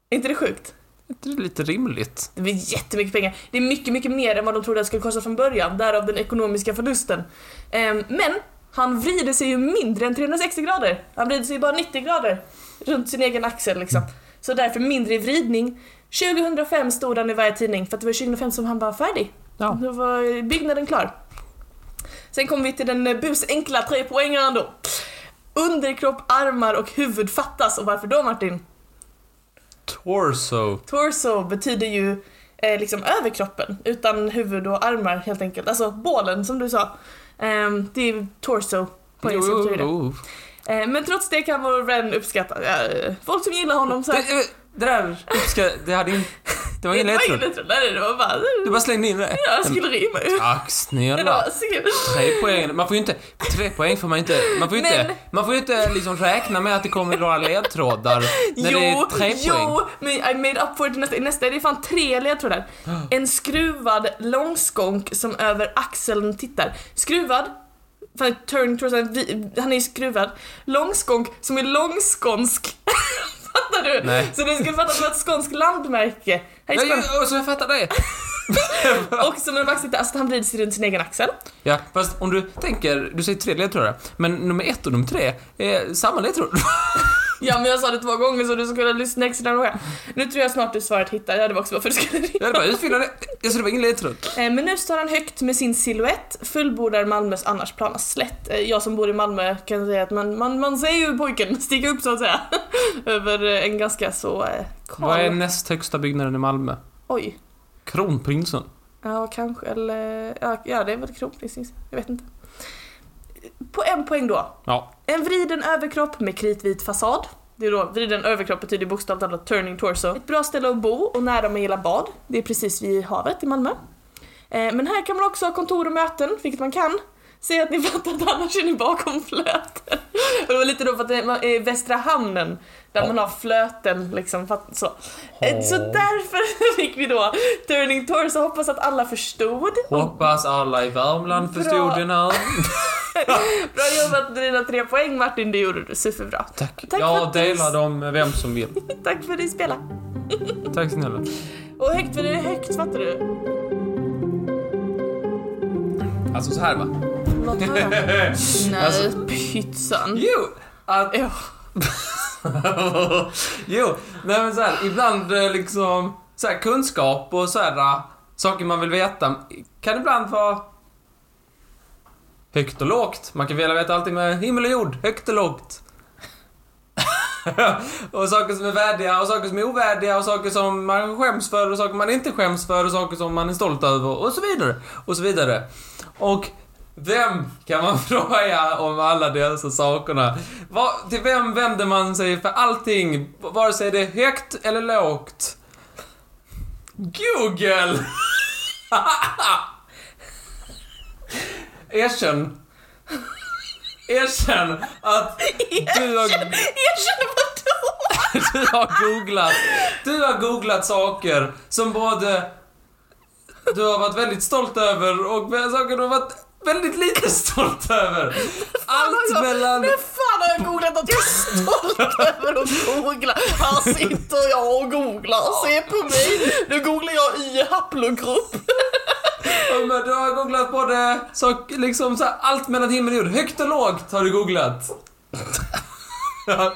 Är inte det sjukt? Det är lite rimligt. Det blir jättemycket pengar. Det är mycket, mycket mer än vad de trodde det skulle kosta från början, därav den ekonomiska förlusten. Ehm, men han vrider sig ju mindre än 360 grader. Han vrider sig bara 90 grader runt sin egen axel liksom. Så därför mindre i vridning. 2005 stod han i varje tidning för att det var 2005 som han var färdig. Ja. Då var byggnaden klar. Sen kommer vi till den eh, busenkla trepoängaren då. Underkropp, armar och huvud fattas och varför då Martin? Torso. Torso betyder ju eh, liksom överkroppen utan huvud och armar helt enkelt. Alltså bålen som du sa. Ehm, det är torso på engelska betyder det. jo. Eh, men trots det kan vår vän uppskatta. Eh, folk som gillar honom så här. Det, det där, uppska, det hade inte... Det var ingen Det var ledtråd. Nej, det var bara... Du bara slängde in det. Jag skulle rima ut. Tack snälla. Tre poäng. Man får ju inte... Tre poäng får man inte... Man får ju inte... Men- Man får ju inte liksom räkna med att det kommer några ledtrådar när det är tre poäng. jo, men I made up for it nästa, nästa är det fan tre ledtrådar. En skruvad långskånk som över axeln tittar. Skruvad, fan, turn han är ju skruvad. Långskånk som är långskånsk. Fattar du? Nej. Så du skulle fatta att det var ett skånskt landmärke. Här är Ja, Skåne. ja, så jag fattar det. Och som en axel, alltså han vrider sig runt sin egen axel. Ja, fast om du tänker, du säger tre ledtrådar, men nummer ett och nummer tre är samma ledtråd. Ja men jag sa det två gånger så du skulle lyssna extra noga. Nu tror jag snart du svaret hittar, ja det var också varför du skulle ringa. Jag hade bara utfylla det. Alltså det var ingen ledtråd. Eh, Men nu står han högt med sin silhuett, fullbordar Malmös annars plana slätt. Eh, Jag som bor i Malmö kan säga att man, man, man ser ju pojken stiga upp så att säga. Över eh, en ganska så kal... Vad är näst högsta byggnaden i Malmö? Oj. Kronprinsen. Ja, kanske, eller... Ja, det är väl kronprinsins, jag vet inte. På en poäng då. Ja. En vriden överkropp med kritvit fasad. Det är då, vriden överkropp betyder bokstavligt talat turning torso. Ett bra ställe att bo och nära med gilla bad. Det är precis vid havet i Malmö. Eh, men här kan man också ha kontor och möten, vilket man kan. Säg att ni fattar att annars är ni bakom flöten. Och det var lite då för att det är Västra Hamnen, där Ja. man har flöten liksom, så. Eh, Så därför fick vi då Turning Torso, hoppas att alla förstod. Hoppas alla i Värmland Bra. förstod den här. Bra jobbat med dina tre poäng Martin, det gjorde du superbra. Tack. Tack Jag att du- delar dem med vem som vill. Tack för att du spelade. Tack snälla. Och högt för det är högt, fattar du? Alltså så här va. Låt höra. Nej, Alltså- pytsan. Jo! Att... Jo, nej men så här, ibland eh, liksom så här, kunskap och så här, äh, saker man vill veta kan ibland vara högt och lågt. Man kan vilja veta allting med himmel och jord, högt och lågt. och saker som är värdiga och saker som är ovärdiga och saker som man skäms för och saker man inte skäms för och saker som man är stolt över och så vidare. Och så vidare. Och vem kan man fråga om alla dessa sakerna? Var, till vem vänder man sig för allting? Vare sig det är högt eller lågt? Google! Erkänn. Erkänn att du har, Erkänn vadå? du har googlat. Du har googlat saker som både du har varit väldigt stolt över och saker du har varit väldigt lite stolt över. Allt mellan... När fan har jag googlat att jag är stolt över att googla? Här sitter jag och googlar, se på mig. Nu googlar jag i haplogrupp. Ja, men du har googlat både sak, liksom så här, allt mellan himmel och jord. Högt och lågt har du googlat. Ja,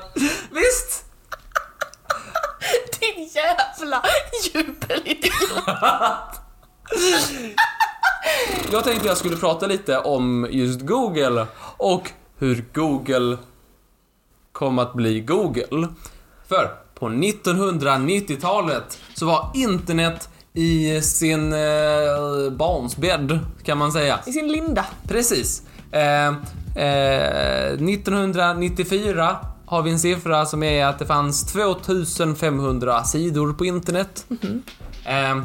Visst? Din jävla jubelidiot. Jag tänkte jag skulle prata lite om just Google och hur Google kom att bli Google. För på 1990-talet så var internet i sin eh, barnsbädd, kan man säga. I sin linda. Precis. Eh, eh, 1994 har vi en siffra som är att det fanns 2500 sidor på internet. Eh,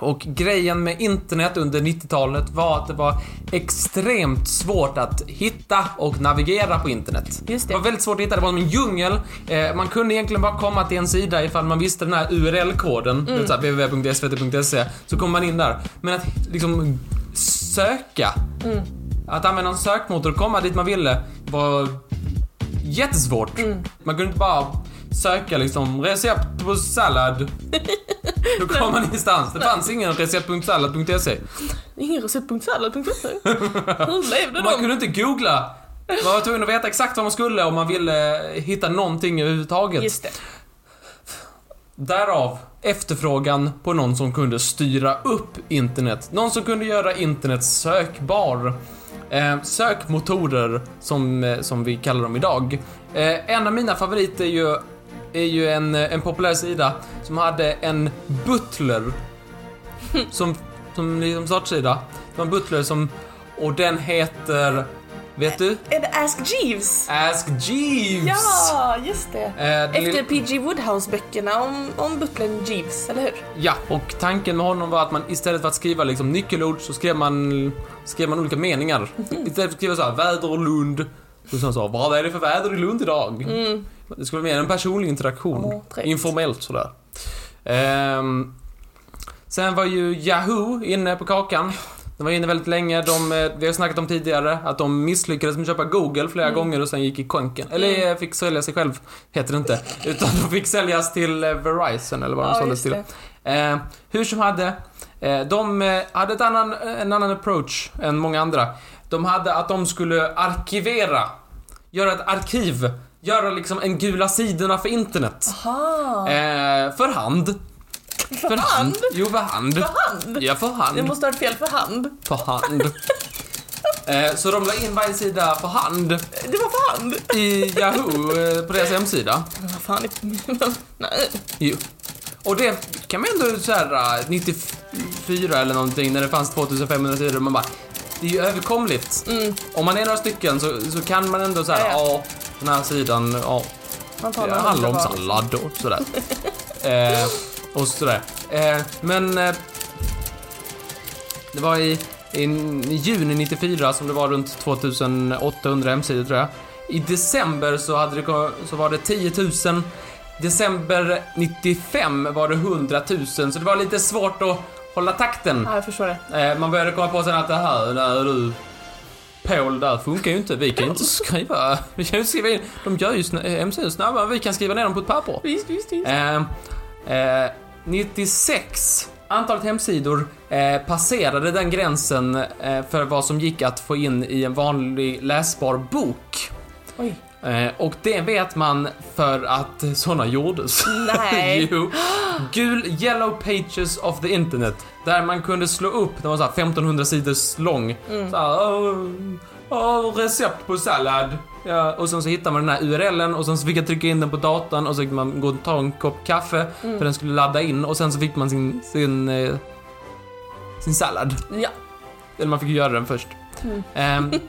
och grejen med internet under 90-talet var att det var extremt svårt att hitta och navigera på internet. Just det. Det var väldigt svårt att hitta, det var som en djungel. Eh, man kunde egentligen bara komma till en sida ifall man visste den här URL-koden, mm. www.svt.se, så kom man in där. Men att liksom söka, att använda en sökmotor och komma dit man ville var jättesvårt. Man kunde inte bara söka liksom recept på sallad. Då kom man ingenstans. Det fanns ingen recept.sallad.se. Ingen recept.sallad.se. Hur levde Man de? kunde inte googla. Man var tvungen att veta exakt vad man skulle om man ville hitta någonting överhuvudtaget. Just det. Därav efterfrågan på någon som kunde styra upp internet. Någon som kunde göra internet sökbar. Eh, sökmotorer, som, eh, som vi kallar dem idag. Eh, en av mina favoriter är ju, är ju en, eh, en populär sida som hade en butler som, som liksom startsida. Det var en butler som, och den heter, vet du? Är det Ask Jeeves? Ask Jeeves! Ja, just det. Eh, Efter lilla- P.G. Woodhouse-böckerna om, om butlern Jeeves, eller hur? Ja, och tanken med honom var att man istället för att skriva liksom nyckelord så skrev man, skrev man olika meningar. Istället för att skriva så här, väder och Lund. Så sa han så, vad är det för väder i Lund idag? Det skulle vara mer en personlig interaktion. Trevligt. Informellt sådär. Ehm, sen var ju Yahoo inne på kakan. De var inne väldigt länge. De, eh, vi har snackat om tidigare att de misslyckades med att köpa Google flera gånger och sen gick i konken. Eller eh, fick sälja sig själv, heter det inte. Utan de fick säljas till eh, Verizon eller vad de Ja, såldes till. Eh, hur som hade, eh, de hade ett annan, en annan approach än många andra. De hade att de skulle arkivera, göra ett arkiv göra liksom en gula sidorna för internet. Aha. Eh, för hand. För hand? Jo, för hand. För hand? Ja, för hand. Det måste ha varit fel för hand. För hand. Eh, så de la in varje sida för hand Det var för hand. i Yahoo eh, på deras hemsida. Men vad fan är... Nej. Jo. Och det kan man ändå såhär 94 eller någonting när det fanns 2500 sidor man bara det är ju överkomligt. Mm. Om man är några stycken så, så kan man ändå såhär, Ja, den här sidan, ja, Man det handlar om sallad och sådär. eh, och sådär. Eh, men eh, det var i, i juni 94 som det var runt 2800 hemsidor tror jag. I december så, hade det, så var det 10 000. December 95 var det 100 000, så det var lite svårt att hålla takten. Ja, jag förstår det. Eh, man började komma på sen att det här, där du Paul där funkar ju inte. Vi kan ju inte skriva, vi kan ju inte skriva in, de gör ju eh, hemsidor snabbare, vi kan skriva ner dem på ett papper. Visst, visst, visst. Eh, eh, 96 antalet hemsidor eh, passerade den gränsen eh, för vad som gick att få in i en vanlig läsbar bok. Oj. Eh, och det vet man för att sådana gjordes. Nej. jo. Gul Yellow Pages of the Internet. Där man kunde slå upp, den var så här 1500 sidor lång. Mm. Så här, "Åh, åh, recept på sallad. Ja, och sen så hittar man den här URLen och sen så fick jag trycka in den på datorn och så fick man gå och ta en kopp kaffe Mm. för den skulle ladda in och sen så fick man sin, sin, eh, sin sallad. Ja. Eller man fick ju göra den först. Mm. Eh,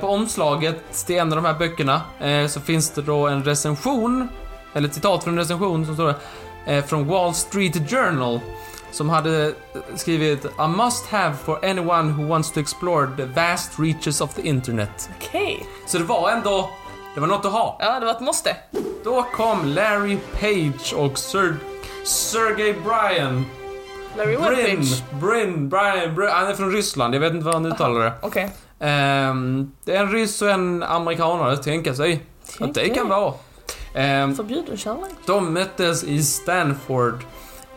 på omslaget till en av de här böckerna eh, så finns det då en recension, eller ett citat från en recension som står det, eh, från Wall Street Journal som hade eh, skrivit A must have for anyone who wants to explore the vast reaches of the internet. Okej. Så det var ändå, det var något att ha. Ja, det var ett måste. Då kom Larry Page och Sir, Sergey Bryan. Larry Brin, Webridge. Brin, Brian, Brin, han är från Ryssland, jag vet inte vad han uttalar det. Okej. Ehm, det är en ryss och en amerikanare, tänka sig att det kan vara. Ehm, Förbjuden kärlek. de möttes i Stanford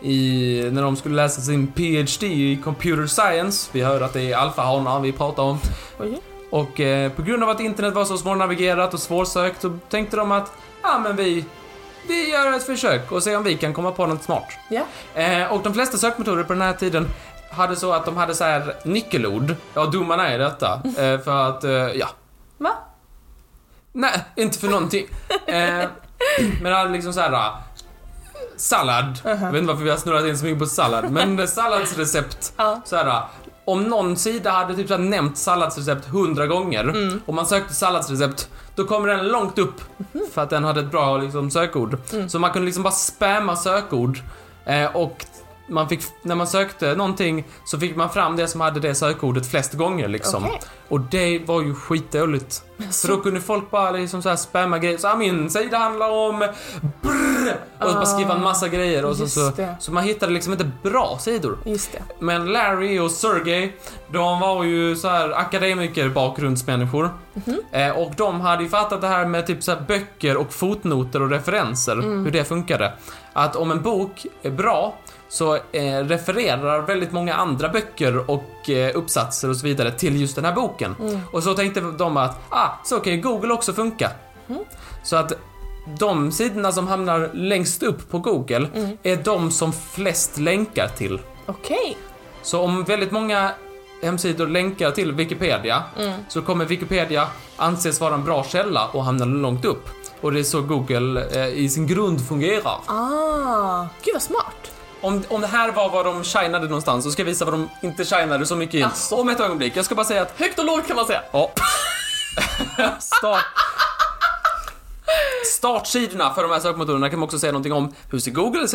i, när de skulle läsa sin PhD i computer science. Vi hör att det är alfahanar vi pratar om. Oj. Och eh, på grund av att internet var så svårnavigerat och svårsökt så tänkte de att, ja men vi, vi gör ett försök och ser om vi kan komma på något smart. Ja. Eh, och de flesta sökmotorer på den här tiden hade så att de hade så här nyckelord. Ja, domarna är detta. Eh, för att, eh, ja. Va? Nej, inte för någonting. Eh, men hade liksom så här. eh, Sallad. Jag vet inte varför vi har snurrat in så mycket på sallad, men salladsrecept. Ja. Så här, om någon sida hade typ så nämnt salladsrecept hundra gånger Mm. och man sökte salladsrecept, då kommer den långt upp Mhm. för att den hade ett bra liksom, sökord. Mm. Så man kunde liksom bara spamma sökord eh, och man fick, när man sökte någonting så fick man fram det som hade det sökordet flest gånger liksom. Okej. Och det var ju skitdåligt. För då kunde folk bara liksom så här spamma grejer. Så här, min sida handlar om brr, och så bara skriva en massa grejer och så, så, så man hittade liksom inte bra sidor. Men Larry och Sergey, de var ju så här akademiker bakgrundsmänniskor. Mhm. Eh, och de hade ju fattat det här med typ så här böcker och fotnoter och referenser, Mm. hur det funkade. Att om en bok är bra så eh, refererar väldigt många andra böcker och eh, uppsatser och så vidare till just den här boken. Mm. Och så tänkte de att, ah, så kan ju Google också funka. Mm. Så att de sidorna som hamnar längst upp på Google Mm. är de som flest länkar till. Okej. Så om väldigt många hemsidor länkar till Wikipedia Mm. så kommer Wikipedia anses vara en bra källa och hamna långt upp. Och det är så Google eh, i sin grund fungerar. Ah. Gud vad smart. Om, om det här var vad de shinade någonstans så ska jag visa vad de inte shinade så mycket in. Asså. Om ett ögonblick. Jag ska bara säga att... Högt och lågt kan man säga. Ja. Start. Startsidorna för de här sökmotorerna kan man också säga någonting om. Hur ser Google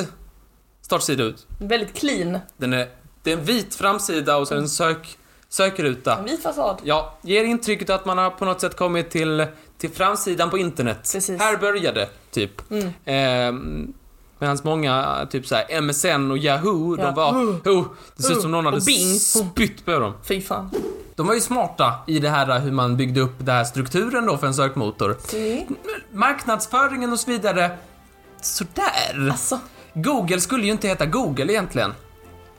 startsida ut? Väldigt clean. Den är, det är en vit framsida och så är det en sök, sökruta. En vit fasad. Ja, ger intrycket att man har på något sätt kommit till, till framsidan på internet. Precis. Här började, typ. Mm. Ehm, Medan många, typ såhär MSN och Yahoo, Ja. de var... Oh, det ser ut som någon Och hade Bing. spytt på dem. Fy fan. De var ju smarta i det här hur man byggde upp den här strukturen då för en sökmotor. Mm. Marknadsföringen och så vidare, sådär. Alltså. Google skulle ju inte heta Google egentligen.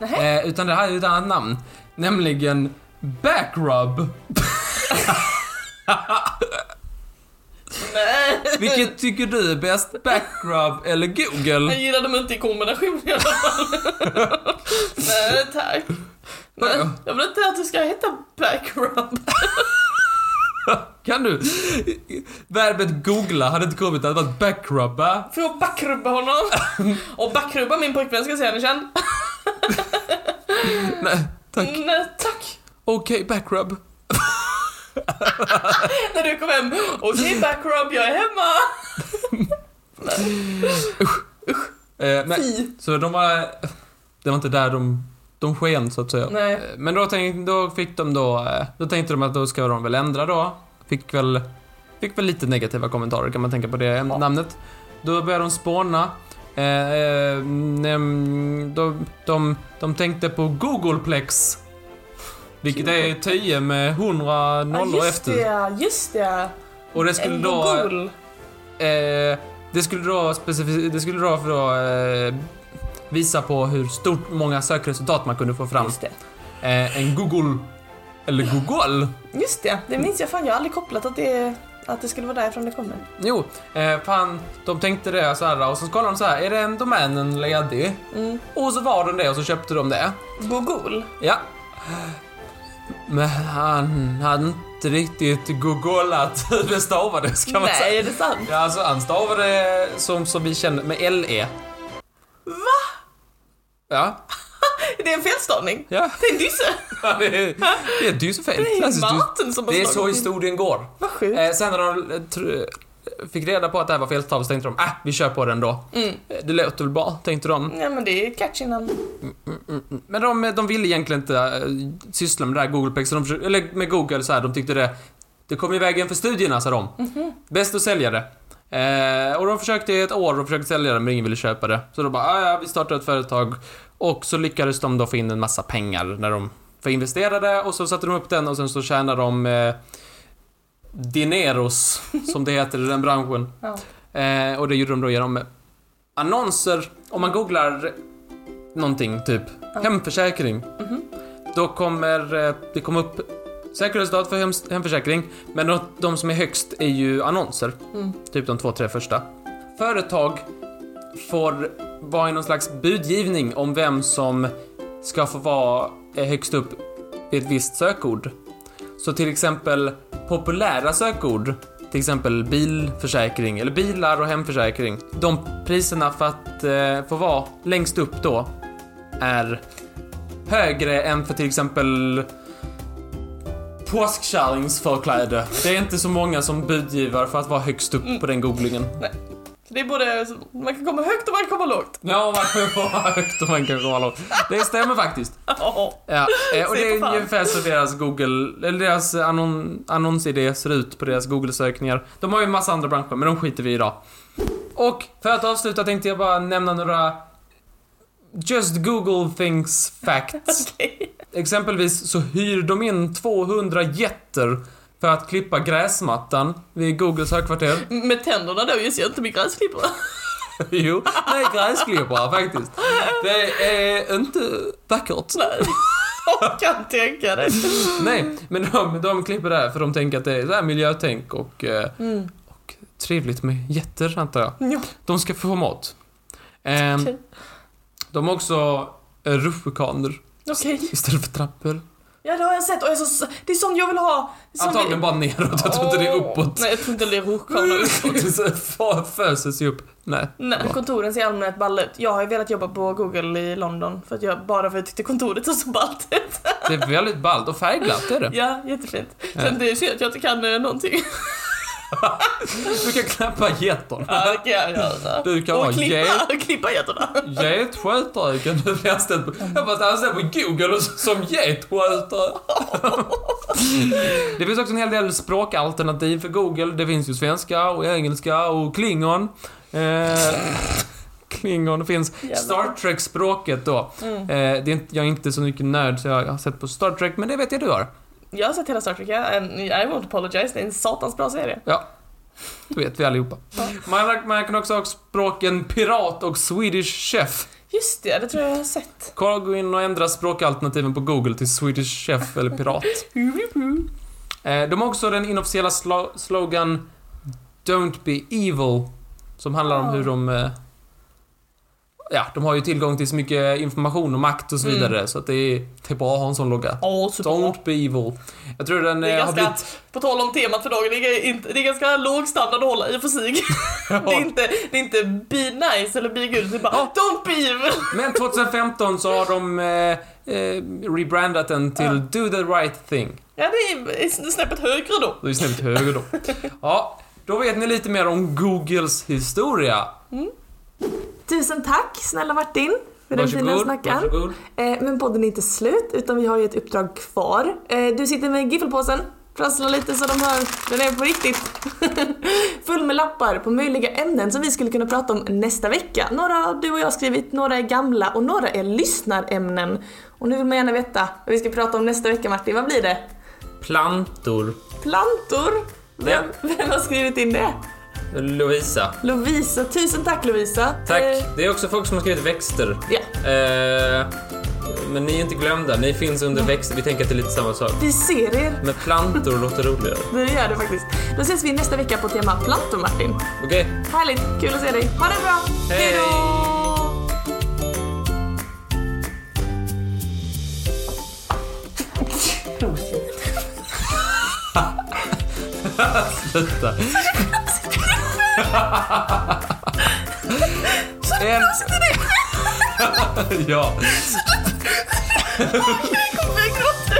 Eh, utan det är ju ett annat namn. Nämligen Backrub. Nej. Vilket tycker du är bäst? Backrub eller Google? Jag gillar dem inte i kombination i alla fall. Nej tack. Nej, jag vill inte att det ska heta backrub. Kan du? Verbet googla hade inte kommit, det hade varit backrubba. Får jag backrubba honom? Och backrubba min pojkvän ska jag säga, ni känner? Nej, tack. Nej tack. Okej, backrub. När du kom hem. Okej backrub, jag är hemma. Eh, nej, Fy. så de var... Det var inte där de, de sken, så att säga. Nej. Eh, Men då, tänk, då fick de då... eh, Då tänkte de att då ska de väl ändra då. Fick väl... Fick väl lite negativa kommentarer kan man tänka på det Ja. namnet. Då började de spåna. Eh, eh, mm, de, de, de tänkte på Googleplex. Vilket är 10 med 100 Ja, nollor just efter. det, just det. Och det skulle En då... Google. Eh, det skulle då specific- det skulle då, för då eh, visa på hur stort många sökresultat man kunde få fram. Just det. Eh, en Google... Eller Google? Just det, det minns jag fan. Jag har aldrig kopplat att det, att det skulle vara därifrån det kommer. Jo, eh, fan, de tänkte det så här och så kollade de så här, är den domänen ledig? Mm. Och så var den det och så köpte de det. Google. Ja. Men han hade inte riktigt googlat hur det stavades kan man Nej, säga. är det sant? Ja, alltså han stavade som, som vi känner med LE. Va? Ja, Det är en felstavning. ja. Det är en disse. Ja, det är, det är dysfel. Det är Martin som har det är så historien går. Vad sjukt. Eh, sen när de fick reda på att det här var felstavat så tänkte de, äh, vi kör på den då. Mm. Eh, Det låter väl bra, tänkte de. Ja men det är catchy namn. Men de, de ville egentligen inte äh, syssla med det här Googleplex, så de försökte, eller med Google så här, de tyckte det, det kom i vägen för studierna, sa de. Bäst att sälja det. Eh, och de försökte i ett år och försökte sälja det, men ingen ville köpa det. Så de bara, ah, ja, vi startar ett företag. Och så lyckades de då få in en massa pengar när de förinvesterade och så satte de upp den och sen så tjänade de eh, dineros, som det heter i den branschen. Ja. Eh, och det gjorde de då genom annonser. Om man googlar någonting, typ Ja. hemförsäkring, Mhm. då kommer eh, det komma upp säkerhetsdat för hem, hemförsäkring, men de, de som är högst är ju annonser. Mm. Typ de två, tre första. Företag får vara i någon slags budgivning om vem som ska få vara högst upp i ett visst sökord. Så till exempel populära sökord, till exempel bilförsäkring eller bilar och hemförsäkring. De priserna för att eh, få vara längst upp då är högre än för till exempel påskkärringsförkläde. Det är inte så många som budgivar för att vara högst upp på den googlingen. Nej det är både, man kan komma högt och man kan komma lågt. Ja, man kan vara högt och man kan vara lågt. Det stämmer faktiskt. Ja. Ja, eh, och det är ungefär så deras Google, eller deras annon, annonsidé ser ut på deras Google-sökningar. De har ju en massa andra branscher, men de skiter vi i idag. Och för att avsluta tänkte jag bara nämna några Just Google Things Facts. Okej. Exempelvis så hyr de in 200 jätter för att klippa gräsmattan vid Googles högkvarter. Med tänderna då gissar jag inte med gräsklippare. Jo, nej gräsklippare faktiskt. Det är inte vackert. Nej. Jag kan tänka det. Nej, men de, de klipper där för de tänker att det är så här miljötänk och, eh, Mm. och trevligt med jätter antar jag. Ja. De ska få mat. Ehm, Okej. de har också eh, rutschkanor Okej. istället för trappor. Ja det har jag sett och jag är så, det är sånt jag vill ha. Det är sånt Antagligen bara neråt, jag tror inte det är uppåt. Nej jag tror inte det är rutschkanor uppåt. Det så fö- föser sig upp. Nej. Nej, kontoren ser allmänt balla ut. Jag har ju velat jobba på Google i London för att jag, bara för att jag tyckte kontoret såg så ballt ut. Det är väldigt ballt och färgglatt är det. Ja, jättefint. Ja. Sen det är synd att jag inte kan eh, någonting. Du kan klappa getton. Ja, det kan jag göra. Du kan och klippa, get, klippa getterna. getskötare kan du bli anställd på. Jag bara anställd på Google som getskötare. Det finns också en hel del språkalternativ för Google. Det finns ju svenska och engelska och klingon. Eh, klingon finns. Jävlar. Star Trek-språket då. Mm. Eh, det är jag är inte så mycket nörd så jag har sett på Star Trek, men det vet jag du har. Jag har sett hela Star Trek. And I won't apologize. Det är en satans bra serie. Ja. Det vet vi allihopa. Man, man kan också ha språken pirat och Swedish chef. Just det, det tror jag jag har sett. Kolla, gå in och ändra språkalternativen på Google till Swedish chef eller pirat. Eh, de har också den inofficiella slo slogan Don't Be Evil. Som handlar om hur de... Ja, de har ju tillgång till så mycket information och makt och så Mm. vidare. Så att det är, det är bra att ha en sån logga. Superbra. Don't Be Evil. Jag tror den Det är eh, har blivit... på tal om temat för dagen, det är, inte, det är ganska låg standard att hålla i och för sig. Det är inte, det är inte be nice eller be good, det är bara don't be evil. Men 2015 så har de eh, eh, rebrandat den till Ja. Do the right thing. Ja, det är snäppet högre då. Det är snäppet höger då. Ja, då vet ni lite mer om Googles historia. Tusen tack snälla Martin för den fina snacken. varsågod. Eh, men podden är inte slut utan vi har ju ett uppdrag kvar. Eh, du sitter med giffelpåsen, prasslar lite så de hör, den är på riktigt. Full med lappar på möjliga ämnen som vi skulle kunna prata om nästa vecka. Några har du och jag skrivit, några är gamla och några är lyssnarämnen. Och nu vill man gärna veta vad vi ska prata om nästa vecka Martin, vad blir det? Plantor. Plantor? Vem, vem har skrivit in det? Lovisa. Lovisa, tusen tack Lovisa. Tack. Eh, Det är också folk som har skrivit växter. ja, Eh, men ni är inte glömda, ni finns under växter. Vi tänker att det är lite samma sak. vi ser er. Men plantor låter roligare. Det gör det faktiskt. Då ses vi nästa vecka på tema plantor Martin. Okej? Härligt, kul att se dig. Ha det bra! Hej. då! Sluta. Så du en... plötsligt är det... ja. Så du... Jag kommer gråta